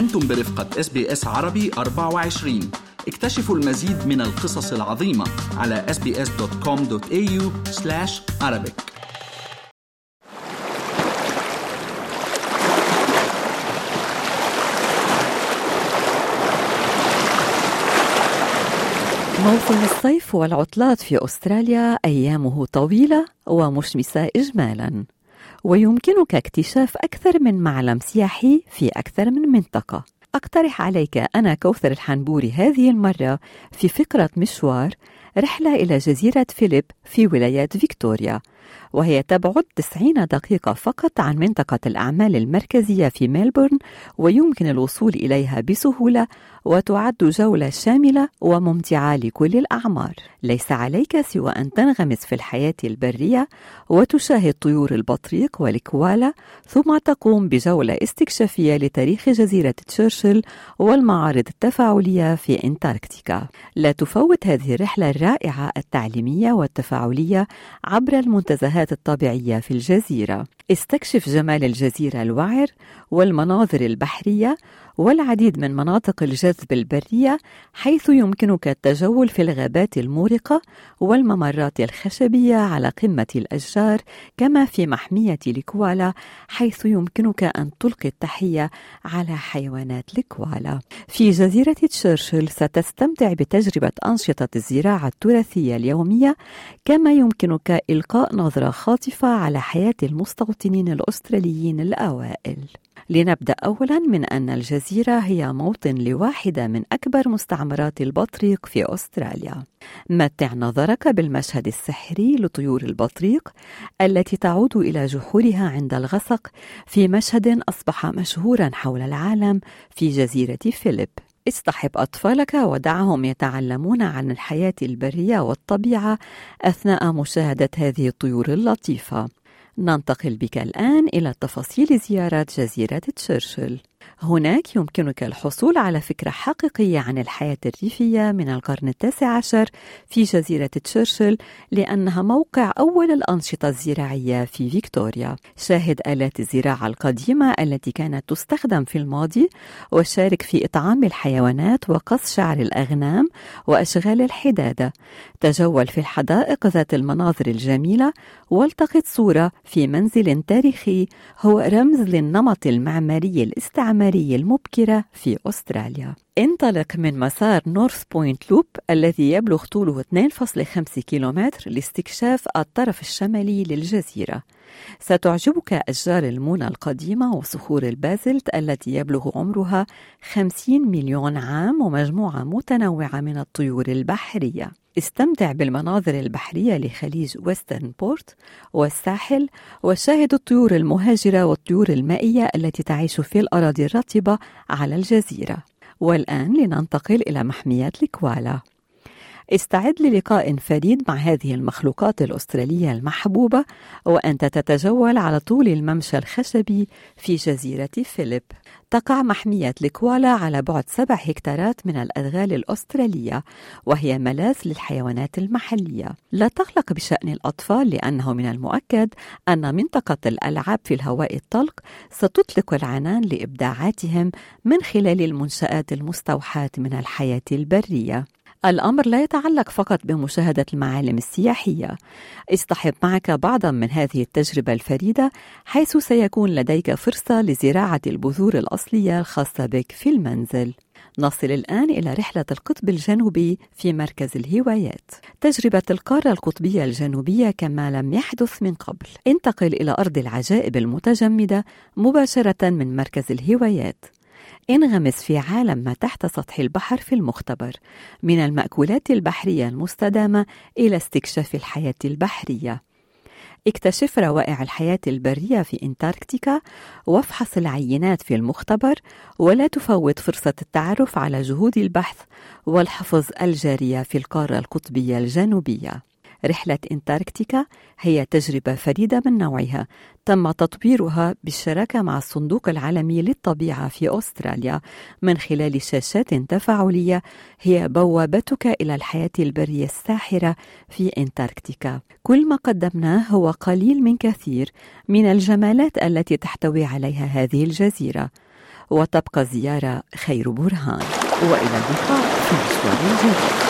أنتم برفقة إس بي إس عربي 24 اكتشفوا المزيد من القصص العظيمة على sbs.com.au arabic. موسم الصيف والعطلات في أستراليا أيامه طويلة ومشمسة إجمالا. ويمكنك اكتشاف أكثر من معلم سياحي في أكثر من منطقة. أقترح عليك أنا كوثر الحنبوري هذه المرة في فكرة مشوار رحلة إلى جزيرة فيليب في ولاية فيكتوريا. وهي تبعد 90 دقيقة فقط عن منطقة الأعمال المركزية في ميلبورن ويمكن الوصول إليها بسهولة وتعد جولة شاملة وممتعة لكل الأعمار. ليس عليك سوى أن تنغمس في الحياة البرية وتشاهد طيور البطريق والكوالا ثم تقوم بجولة استكشافية لتاريخ جزيرة تشرشل والمعارض التفاعلية في أنتاركتيكا. لا تفوت هذه الرحلة الرائعة التعليمية والتفاعلية عبر المنتزهات الطبيعية في الجزيرة. استكشف جمال الجزيرة الوعر والمناظر البحرية والعديد من مناطق الجذب البرية حيث يمكنك التجول في الغابات المورقة والممرات الخشبية على قمة الأشجار كما في محمية الكوالا حيث يمكنك أن تلقي التحية على حيوانات الكوالا. في جزيرة تشرشل ستستمتع بتجربة أنشطة الزراعة التراثية اليومية كما يمكنك إلقاء نظرة خاطفة على حياة المستوطنين الأستراليين الأوائل لنبدأ أولا من أن الجزيرة هي موطن لواحدة من أكبر مستعمرات البطريق في أستراليا. متع نظرك بالمشهد السحري لطيور البطريق التي تعود إلى جحورها عند الغسق في مشهد أصبح مشهورا حول العالم في جزيرة فيليب. اصطحب أطفالك ودعهم يتعلمون عن الحياة البرية والطبيعة أثناء مشاهدة هذه الطيور اللطيفة. ننتقل بك الآن إلى تفاصيل زيارة جزيرة تشرشل. هناك يمكنك الحصول على فكرة حقيقية عن الحياة الريفية من القرن التاسع عشر في جزيرة تشرشل لأنها موقع أول الأنشطة الزراعية في فيكتوريا. شاهد آلات الزراعة القديمة التي كانت تستخدم في الماضي وشارك في إطعام الحيوانات وقص شعر الأغنام وأشغال الحدادة. تجول في الحدائق ذات المناظر الجميلة والتقط صورة في منزل تاريخي هو رمز للنمط المعماري الاستعماري. المبكرة في أستراليا. انطلق من مسار نورث بوينت لوب الذي يبلغ طوله 2.5 كيلومتر لاستكشاف الطرف الشمالي للجزيرة. ستعجبك أشجار المونة القديمة وصخور البازلت التي يبلغ عمرها 50 مليون عام ومجموعة متنوعة من الطيور البحرية. استمتع بالمناظر البحرية لخليج ويسترن بورت والساحل وشاهد الطيور المهاجرة والطيور المائية التي تعيش في الأراضي الرطبة على الجزيرة. والآن لننتقل إلى محميات الكوالا. استعد للقاء فريد مع هذه المخلوقات الأسترالية المحبوبة وأنت تتجول على طول الممشى الخشبي في جزيرة فيليب. تقع محمية الكوالا على بعد سبع هكتارات من الأدغال الأسترالية وهي ملاذ للحيوانات المحلية. لا تقلق بشأن الأطفال لأنه من المؤكد أن منطقة الألعاب في الهواء الطلق ستطلق العنان لإبداعاتهم من خلال المنشآت المستوحاة من الحياة البرية. الأمر لا يتعلق فقط بمشاهدة المعالم السياحية، اصطحب معك بعضا من هذه التجربة الفريدة حيث سيكون لديك فرصة لزراعة البذور الأصلية الخاصة بك في المنزل. نصل الآن إلى رحلة القطب الجنوبي في مركز الهوايات. تجربة القارة القطبية الجنوبية كما لم يحدث من قبل. انتقل إلى أرض العجائب المتجمدة مباشرة من مركز الهوايات. انغمس في عالم ما تحت سطح البحر في المختبر من المأكولات البحرية المستدامة إلى استكشاف الحياة البحرية. اكتشف روائع الحياة البرية في انتاركتيكا وافحص العينات في المختبر ولا تفوت فرصة التعرف على جهود البحث والحفظ الجارية في القارة القطبية الجنوبية. رحلة انتاركتيكا هي تجربة فريدة من نوعها. تم تطويرها بالشراكة مع الصندوق العالمي للطبيعة في أستراليا من خلال شاشات تفاعلية هي بوابتك إلى الحياة البرية الساحرة في انتاركتيكا. كل ما قدمناه هو قليل من كثير من الجمالات التي تحتوي عليها هذه الجزيرة. وتبقى الزيارة خير برهان. وإلى اللقاء في مشوار جديد